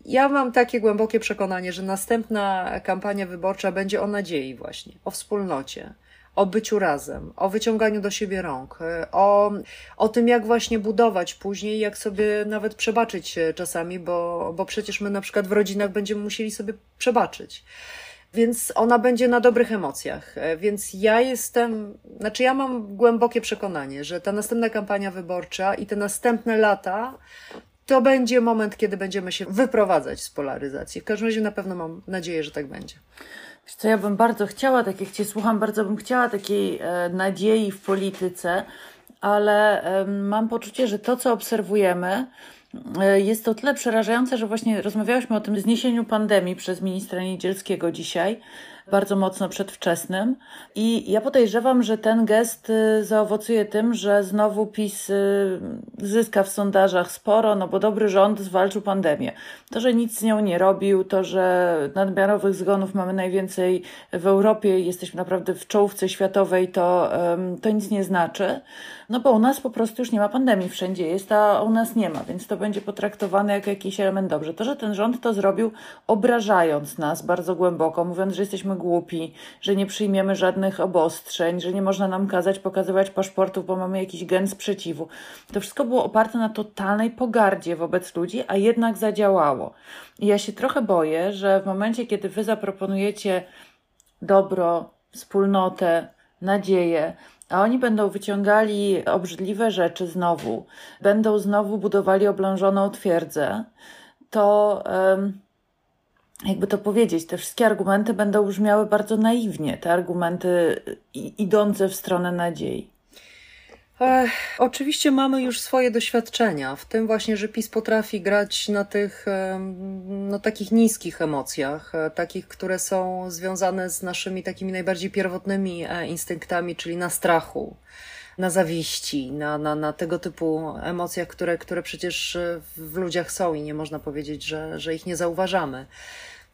Ja mam takie głębokie przekonanie, że następna kampania wyborcza będzie o nadziei właśnie, o wspólnocie o byciu razem, o wyciąganiu do siebie rąk, e, o, o tym, jak właśnie budować później, jak sobie nawet przebaczyć czasami, bo, bo przecież my na przykład w rodzinach będziemy musieli sobie przebaczyć. Więc ona będzie na dobrych emocjach. E, więc ja jestem, znaczy ja mam głębokie przekonanie, że ta następna kampania wyborcza i te następne lata to będzie moment, kiedy będziemy się wyprowadzać z polaryzacji. W każdym razie na pewno mam nadzieję, że tak będzie. Co ja bym bardzo chciała, tak jak Cię słucham, bardzo bym chciała takiej e, nadziei w polityce, ale e, mam poczucie, że to, co obserwujemy, e, jest to tyle przerażające, że właśnie rozmawiałyśmy o tym zniesieniu pandemii przez ministra Niedzielskiego dzisiaj, bardzo mocno przedwczesnym. I ja podejrzewam, że ten gest y, zaowocuje tym, że znowu PiS y, zyska w sondażach sporo, no bo dobry rząd zwalczył pandemię. To, że nic z nią nie robił, to, że nadmiarowych zgonów mamy najwięcej w Europie jesteśmy naprawdę w czołówce światowej, to, to nic nie znaczy. No bo u nas po prostu już nie ma pandemii, wszędzie jest, a u nas nie ma, więc to będzie potraktowane jako jakiś element dobrze. To, że ten rząd to zrobił, obrażając nas bardzo głęboko, mówiąc, że jesteśmy głupi, że nie przyjmiemy żadnych obostrzeń, że nie można nam kazać pokazywać paszportów, bo mamy jakiś gen sprzeciwu. To wszystko było oparte na totalnej pogardzie wobec ludzi, a jednak zadziałało. I ja się trochę boję, że w momencie, kiedy wy zaproponujecie dobro, wspólnotę, nadzieję, a oni będą wyciągali obrzydliwe rzeczy znowu, będą znowu budowali oblężoną twierdzę, to jakby to powiedzieć, te wszystkie argumenty będą brzmiały bardzo naiwnie, te argumenty idące w stronę nadziei. Ech, oczywiście mamy już swoje doświadczenia, w tym właśnie, że PiS potrafi grać na tych no, takich niskich emocjach, e, takich, które są związane z naszymi takimi najbardziej pierwotnymi e, instynktami, czyli na strachu, na zawiści, na, na, na tego typu emocjach, które, które przecież e, w ludziach są i nie można powiedzieć, że, że ich nie zauważamy.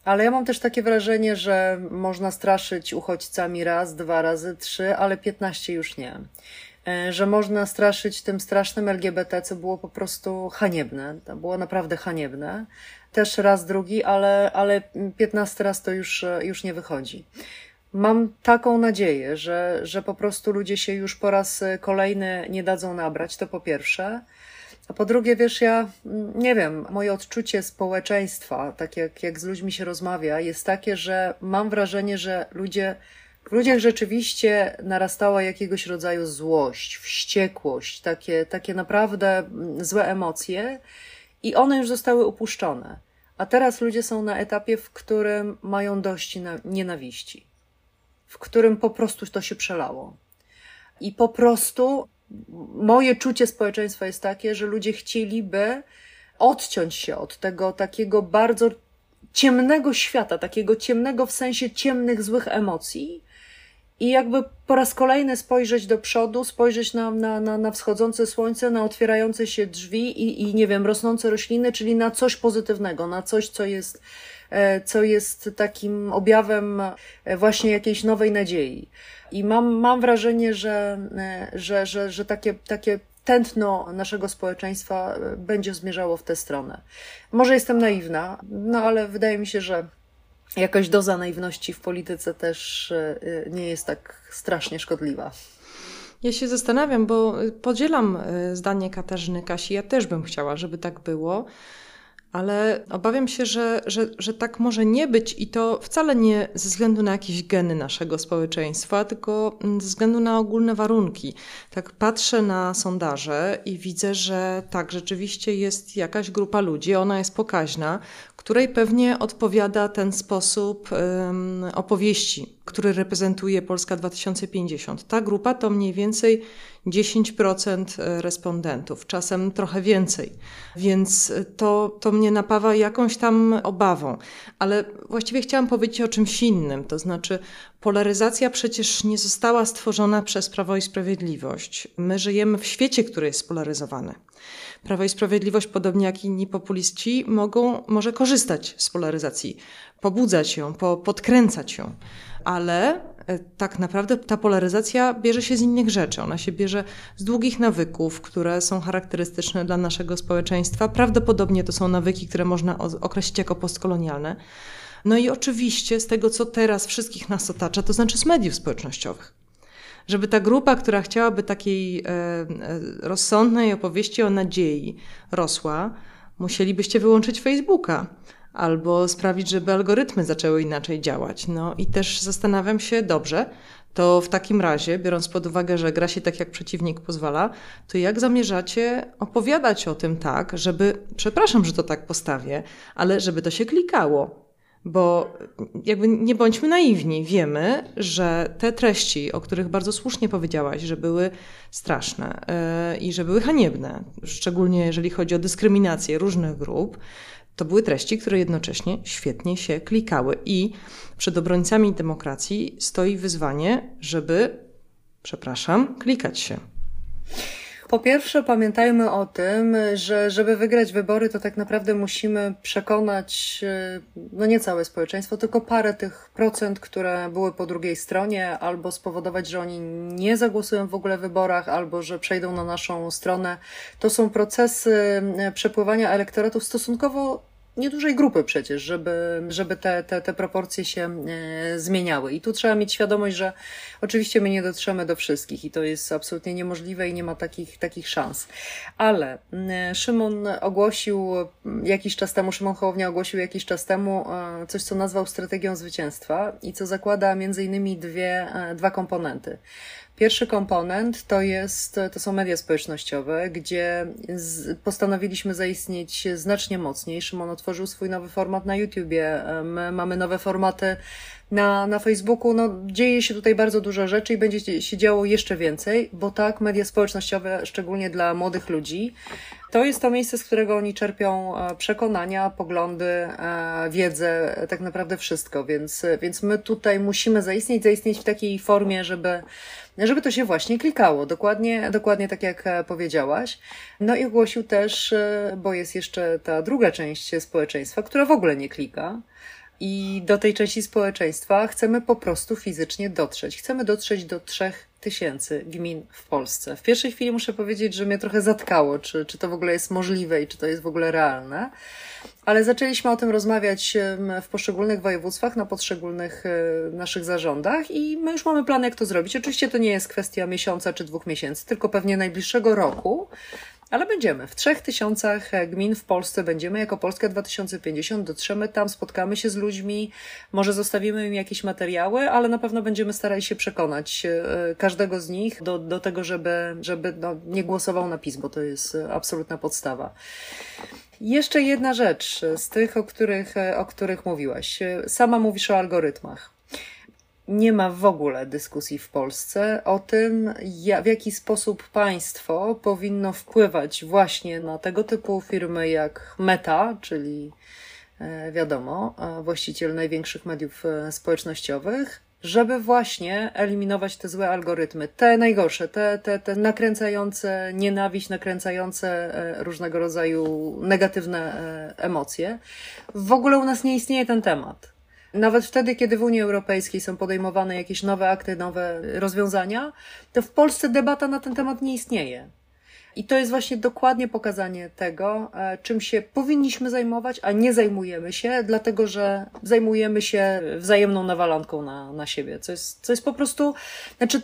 Ale ja mam też takie wrażenie, że można straszyć uchodźcami raz, dwa razy, trzy, ale piętnaście już nie. E, że można straszyć tym strasznym LGBT, co było po prostu haniebne. To było naprawdę haniebne. Też raz, drugi, ale, ale 15 raz to już, już nie wychodzi. Mam taką nadzieję, że, że po prostu ludzie się już po raz kolejny nie dadzą nabrać, to po pierwsze. A po drugie, wiesz, ja nie wiem, moje odczucie społeczeństwa, tak jak, jak z ludźmi się rozmawia, jest takie, że mam wrażenie, że ludzie w ludziach rzeczywiście narastała jakiegoś rodzaju złość, wściekłość, takie, takie naprawdę mm, złe emocje i one już zostały upuszczone. A teraz ludzie są na etapie, w którym mają dość nienawiści, w którym po prostu to się przelało. I po prostu moje czucie społeczeństwa jest takie, że ludzie chcieliby odciąć się od tego takiego bardzo ciemnego świata, takiego ciemnego w sensie ciemnych, złych emocji i jakby po raz kolejny spojrzeć do przodu, spojrzeć na, na, na, na wschodzące słońce, na otwierające się drzwi i, i, nie wiem, rosnące rośliny, czyli na coś pozytywnego, na coś, co jest, e, co jest takim objawem e, właśnie jakiejś nowej nadziei. I mam, mam wrażenie, że, e, że, że, że takie, takie tętno naszego społeczeństwa będzie zmierzało w tę stronę. Może jestem naiwna, no ale wydaje mi się, że jakaś doza naiwności w polityce też e, nie jest tak strasznie szkodliwa. Ja się zastanawiam, bo podzielam e, zdanie Katarzyny Kasi. Ja też bym chciała, żeby tak było ale obawiam się, że, że, że tak może nie być i to wcale nie ze względu na jakieś geny naszego społeczeństwa, tylko ze względu na ogólne warunki. Tak patrzę na sondaże i widzę, że tak, rzeczywiście jest jakaś grupa ludzi, ona jest pokaźna, której pewnie odpowiada ten sposób opowieści, który reprezentuje Polska 2050. Ta grupa to mniej więcej 10% respondentów, czasem trochę więcej. Więc to, to mnie napawa jakąś tam obawą. Ale właściwie chciałam powiedzieć o czymś innym. To znaczy, polaryzacja przecież nie została stworzona przez Prawo i Sprawiedliwość. My żyjemy w świecie, który jest spolaryzowany. Prawo i Sprawiedliwość, podobnie jak inni populiści, mogą, może korzystać z polaryzacji, pobudzać ją, po, podkręcać ją, ale e, tak naprawdę ta polaryzacja bierze się z innych rzeczy. Ona się bierze z długich nawyków, które są charakterystyczne dla naszego społeczeństwa. Prawdopodobnie to są nawyki, które można określić jako postkolonialne. No i oczywiście z tego, co teraz wszystkich nas otacza, to znaczy z mediów społecznościowych żeby ta grupa, która chciałaby takiej e, e, rozsądnej opowieści o nadziei rosła, musielibyście wyłączyć Facebooka albo sprawić, żeby algorytmy zaczęły inaczej działać. No i też zastanawiam się, dobrze, to w takim razie, biorąc pod uwagę, że gra się tak, jak przeciwnik pozwala, to jak zamierzacie opowiadać o tym tak, żeby, przepraszam, że to tak postawię, ale żeby to się klikało, bo jakby nie bądźmy naiwni, wiemy, że te treści, o których bardzo słusznie powiedziałaś, że były straszne yy, i że były haniebne, szczególnie jeżeli chodzi o dyskryminację różnych grup, to były treści, które jednocześnie świetnie się klikały. I przed obrońcami demokracji stoi wyzwanie, żeby, przepraszam, klikać się. Po pierwsze, pamiętajmy o tym, że żeby wygrać wybory, to tak naprawdę musimy przekonać, e, no nie całe społeczeństwo, tylko parę tych procent, które były po drugiej stronie, albo spowodować, że oni nie zagłosują w ogóle w wyborach, albo że przejdą na naszą stronę. To są procesy e, przepływania elektoratu stosunkowo niedużej grupy przecież, żeby, żeby te, te, te proporcje się e, zmieniały. I tu trzeba mieć świadomość, że oczywiście my nie dotrzemy do wszystkich i to jest absolutnie niemożliwe i nie ma takich, takich szans. Ale e, Szymon ogłosił jakiś czas temu, Szymon Hołownia ogłosił jakiś czas temu e, coś, co nazwał strategią zwycięstwa i co zakłada między innymi dwie, dwa komponenty. Pierwszy komponent to, jest, to są media społecznościowe, gdzie z, postanowiliśmy zaistnieć znacznie mocniej. Szymon otworzył swój nowy format na YouTubie. My mamy nowe formaty na, na Facebooku. No, dzieje się tutaj bardzo dużo rzeczy i będzie się działo jeszcze więcej, bo tak, media społecznościowe, szczególnie dla młodych ludzi, to jest to miejsce, z którego oni czerpią e, przekonania, poglądy, e, wiedzę, tak naprawdę wszystko. Więc, więc my tutaj musimy zaistnieć, zaistnieć w takiej formie, żeby żeby to się właśnie klikało, dokładnie, dokładnie tak jak e, powiedziałaś. No i ogłosił też, bo jest jeszcze ta druga część społeczeństwa, która w ogóle nie klika. I do tej części społeczeństwa chcemy po prostu fizycznie dotrzeć. Chcemy dotrzeć do trzech tysięcy gmin w Polsce. W pierwszej chwili muszę powiedzieć, że mnie trochę zatkało, czy, czy to w ogóle jest możliwe i czy to jest w ogóle realne. Ale zaczęliśmy o tym rozmawiać w poszczególnych województwach, na poszczególnych e, naszych zarządach i my już mamy plan, jak to zrobić. Oczywiście to nie jest kwestia miesiąca czy dwóch miesięcy, tylko pewnie najbliższego roku. Ale będziemy. W trzech tysiącach gmin w Polsce będziemy. Jako Polska 2050 dotrzemy tam, spotkamy się z ludźmi, może zostawimy im jakieś materiały, ale na pewno będziemy starali się przekonać e, każdego z nich do, do tego, żeby, żeby no, nie głosował na PiS, bo to jest absolutna podstawa. Jeszcze jedna rzecz z tych, o których, o których mówiłaś. Sama mówisz o algorytmach nie ma w ogóle dyskusji w Polsce o tym, w jaki sposób państwo powinno wpływać właśnie na tego typu firmy jak Meta, czyli e, wiadomo, e, właściciel największych mediów e, społecznościowych, żeby właśnie eliminować te złe algorytmy, te najgorsze, te, te, te nakręcające nienawiść, nakręcające różnego rodzaju negatywne emocje. W ogóle u nas nie istnieje ten temat. Nawet wtedy, kiedy w Unii Europejskiej są podejmowane jakieś nowe akty, nowe rozwiązania, to w Polsce debata na ten temat nie istnieje. I to jest właśnie dokładnie pokazanie tego, e, czym się powinniśmy zajmować, a nie zajmujemy się, dlatego że zajmujemy się wzajemną nawalanką na, na siebie. Co jest, co jest po prostu, znaczy,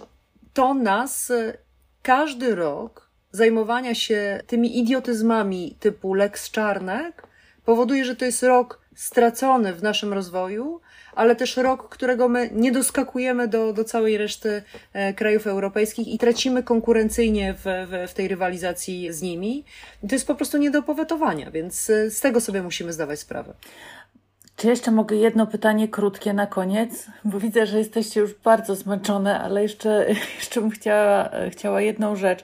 to nas e, każdy rok zajmowania się tymi idiotyzmami typu Lex Czarnek powoduje, że to jest rok stracony w naszym rozwoju, ale też rok, którego my nie doskakujemy do, do całej reszty e, krajów europejskich i tracimy konkurencyjnie w, w, w tej rywalizacji z nimi. I to jest po prostu nie do powetowania, więc e, z tego sobie musimy zdawać sprawę. Czy jeszcze mogę jedno pytanie krótkie na koniec? Bo widzę, że jesteście już bardzo zmęczone, ale jeszcze, [laughs] jeszcze bym chciała, chciała jedną rzecz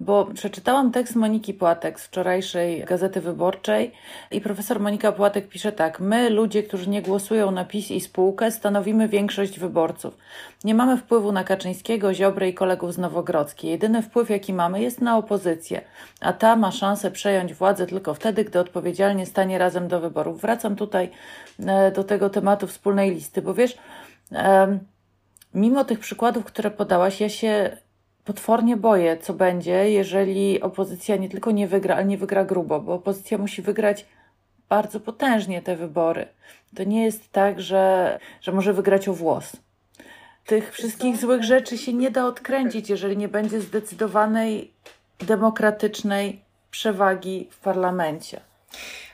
bo przeczytałam tekst Moniki Płatek z wczorajszej Gazety Wyborczej i profesor Monika Płatek pisze tak: My, ludzie, którzy nie głosują na PiS i spółkę, stanowimy większość wyborców. Nie mamy wpływu na Kaczyńskiego, Ziobrę i kolegów z Nowogrodzkiej. Jedyny wpływ, jaki mamy, jest na opozycję, a ta ma szansę przejąć władzę tylko wtedy, gdy odpowiedzialnie stanie razem do wyborów. Wracam tutaj e, do tego tematu wspólnej listy, bo wiesz, mimo tych przykładów, które podałaś, ja się potwornie boję, co będzie, jeżeli opozycja nie tylko nie wygra, ale nie wygra grubo, bo opozycja musi wygrać bardzo potężnie te wybory. To nie jest tak, że, że może wygrać o włos. Tych wszystkich złych rzeczy się nie da odkręcić, jeżeli nie będzie zdecydowanej, demokratycznej przewagi w parlamencie.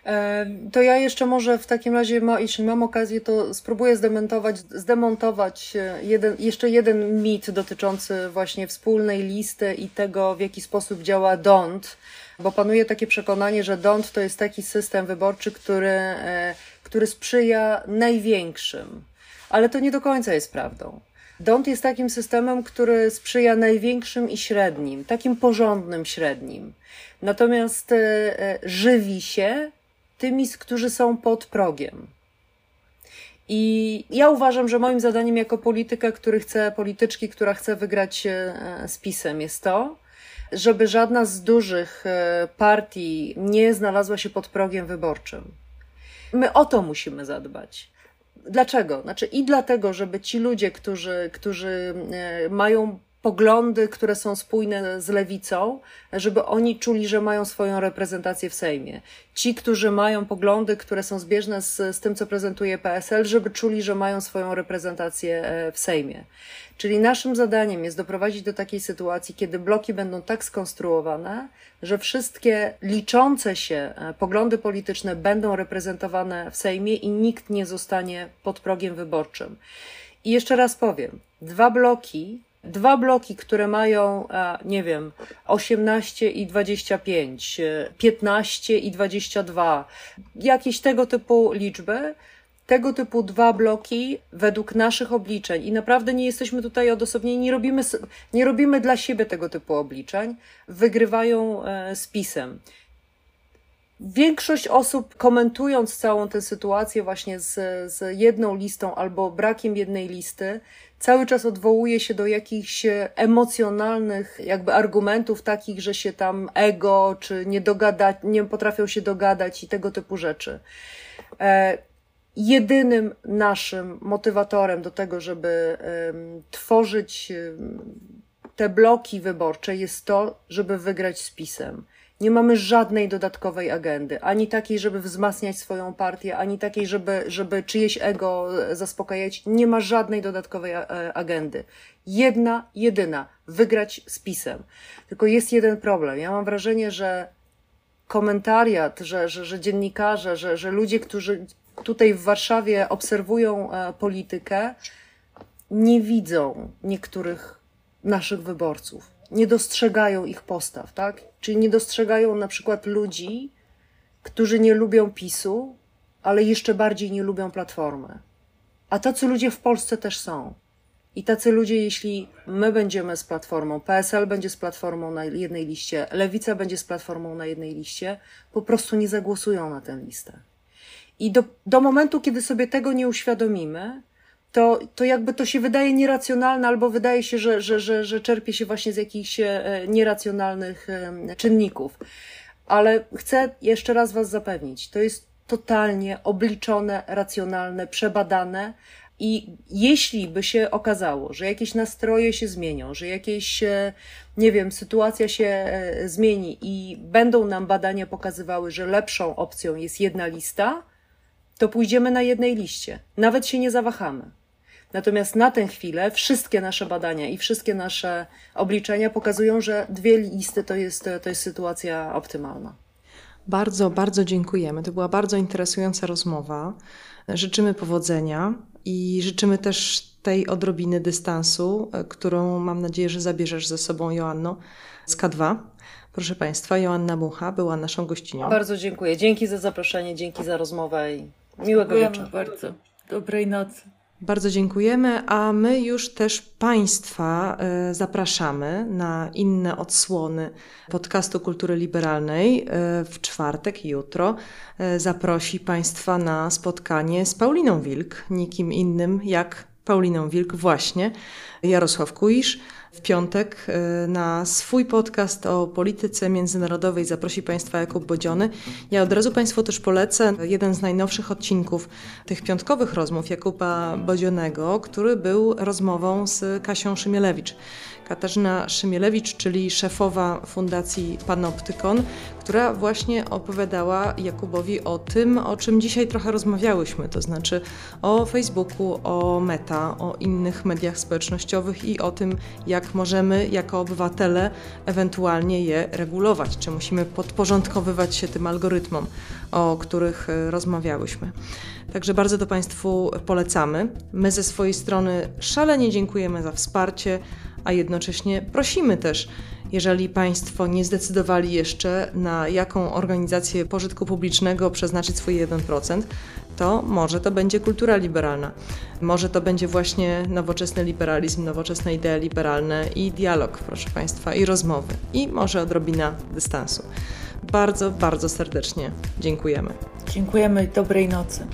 E, to ja jeszcze może w takim razie, jeśli mam okazję, to spróbuję zdementować, zdemontować e, jeden, jeszcze jeden mit dotyczący właśnie wspólnej listy i tego, w jaki sposób działa DONT, bo panuje takie przekonanie, że DONT to jest taki system wyborczy, który, e, który sprzyja największym. Ale to nie do końca jest prawdą. DONT jest takim systemem, który sprzyja największym i średnim, takim porządnym średnim. Natomiast żywi się tymi, którzy są pod progiem. I ja uważam, że moim zadaniem jako polityka, który chce, polityczki, która chce wygrać e, z PiSem, jest to, żeby żadna z dużych e, partii nie znalazła się pod progiem wyborczym. My o to musimy zadbać. Dlaczego? Znaczy i dlatego, żeby ci ludzie, którzy, którzy e, mają poglądy, które są spójne z lewicą, żeby oni czuli, że mają swoją reprezentację w Sejmie. Ci, którzy mają poglądy, które są zbieżne z, z tym, co prezentuje PSL, żeby czuli, że mają swoją reprezentację e, w Sejmie. Czyli naszym zadaniem jest doprowadzić do takiej sytuacji, kiedy bloki będą tak skonstruowane, że wszystkie liczące się e, poglądy polityczne będą reprezentowane w Sejmie i nikt nie zostanie pod progiem wyborczym. I jeszcze raz powiem, dwa bloki Dwa bloki, które mają, nie wiem, 18 i 25, 15 i 22, jakieś tego typu liczby, tego typu dwa bloki według naszych obliczeń. I naprawdę nie jesteśmy tutaj odosobnieni, nie robimy, nie robimy dla siebie tego typu obliczeń, wygrywają e, z pisem. Większość osób komentując całą tę sytuację właśnie z, z jedną listą albo brakiem jednej listy, cały czas odwołuje się do jakichś emocjonalnych jakby argumentów takich, że się tam ego, czy nie dogada, nie potrafią się dogadać i tego typu rzeczy. E, jedynym naszym motywatorem do tego, żeby tworzyć te bloki wyborcze jest to, żeby wygrać z pisem. Nie mamy żadnej dodatkowej agendy, ani takiej, żeby wzmacniać swoją partię, ani takiej, żeby, żeby czyjeś ego zaspokajać. Nie ma żadnej dodatkowej agendy. Jedna, jedyna, wygrać z pisem. Tylko jest jeden problem. Ja mam wrażenie, że komentariat, że, że, że dziennikarze, że, że ludzie, którzy tutaj w Warszawie obserwują e, politykę, nie widzą niektórych naszych wyborców. Nie dostrzegają ich postaw, tak? Czyli nie dostrzegają na przykład ludzi, którzy nie lubią PiSu, ale jeszcze bardziej nie lubią Platformy. A tacy ludzie w Polsce też są. I tacy ludzie, jeśli my będziemy z platformą, PSL będzie z platformą na jednej liście, Lewica będzie z platformą na jednej liście, po prostu nie zagłosują na tę listę. I do, do momentu, kiedy sobie tego nie uświadomimy, to, to jakby to się wydaje nieracjonalne, albo wydaje się, że, że, że, że czerpie się właśnie z jakichś e, nieracjonalnych czynników. Ale chcę jeszcze raz Was zapewnić, to jest totalnie obliczone, racjonalne, przebadane, i jeśli by się okazało, że jakieś nastroje się zmienią, że jakieś, e, nie wiem, sytuacja się e, zmieni i będą nam badania pokazywały, że lepszą opcją jest jedna lista, to pójdziemy na jednej liście. Nawet się nie zawahamy. Natomiast na tę chwilę wszystkie nasze badania i wszystkie nasze obliczenia pokazują, że dwie listy to jest, to jest sytuacja optymalna. Bardzo, bardzo dziękujemy. To była bardzo interesująca rozmowa. Życzymy powodzenia i życzymy też tej odrobiny dystansu, e, którą mam nadzieję, że zabierzesz ze sobą, Joanno, z K2. Proszę Państwa, Joanna Mucha była naszą gościnią. Bardzo dziękuję. Dzięki za zaproszenie, dzięki za rozmowę i miłego wieczoru. bardzo. Dobrej nocy. Bardzo dziękujemy, a my już też Państwa e, zapraszamy na inne odsłony podcastu Kultury Liberalnej. E, w czwartek, jutro, e, zaprosi Państwa na spotkanie z Pauliną Wilk, nikim innym jak Pauliną Wilk, właśnie Jarosław Kuisz w piątek y, na swój podcast o polityce międzynarodowej zaprosi Państwa Jakub Bodziony. Ja od razu Państwu też polecę jeden z najnowszych odcinków tych piątkowych rozmów Jakuba Bodzionego, który był rozmową z Kasią Szymielewicz. Katarzyna Szymielewicz, czyli szefowa Fundacji Panoptykon, która właśnie opowiadała Jakubowi o tym, o czym dzisiaj trochę rozmawiałyśmy, to znaczy o Facebooku, o Meta, o innych mediach społecznościowych i o tym, jak możemy jako obywatele ewentualnie je regulować, czy musimy podporządkowywać się tym algorytmom, o których e, rozmawiałyśmy. Także bardzo to Państwu polecamy. My ze swojej strony szalenie dziękujemy za wsparcie a jednocześnie prosimy też, jeżeli Państwo nie zdecydowali jeszcze na jaką organizację pożytku publicznego przeznaczyć swój 1%, to może to będzie kultura liberalna. Może to będzie właśnie nowoczesny liberalizm, nowoczesne idee liberalne i dialog, proszę Państwa, i rozmowy, i może odrobina dystansu. Bardzo, bardzo serdecznie dziękujemy. Dziękujemy i dobrej nocy.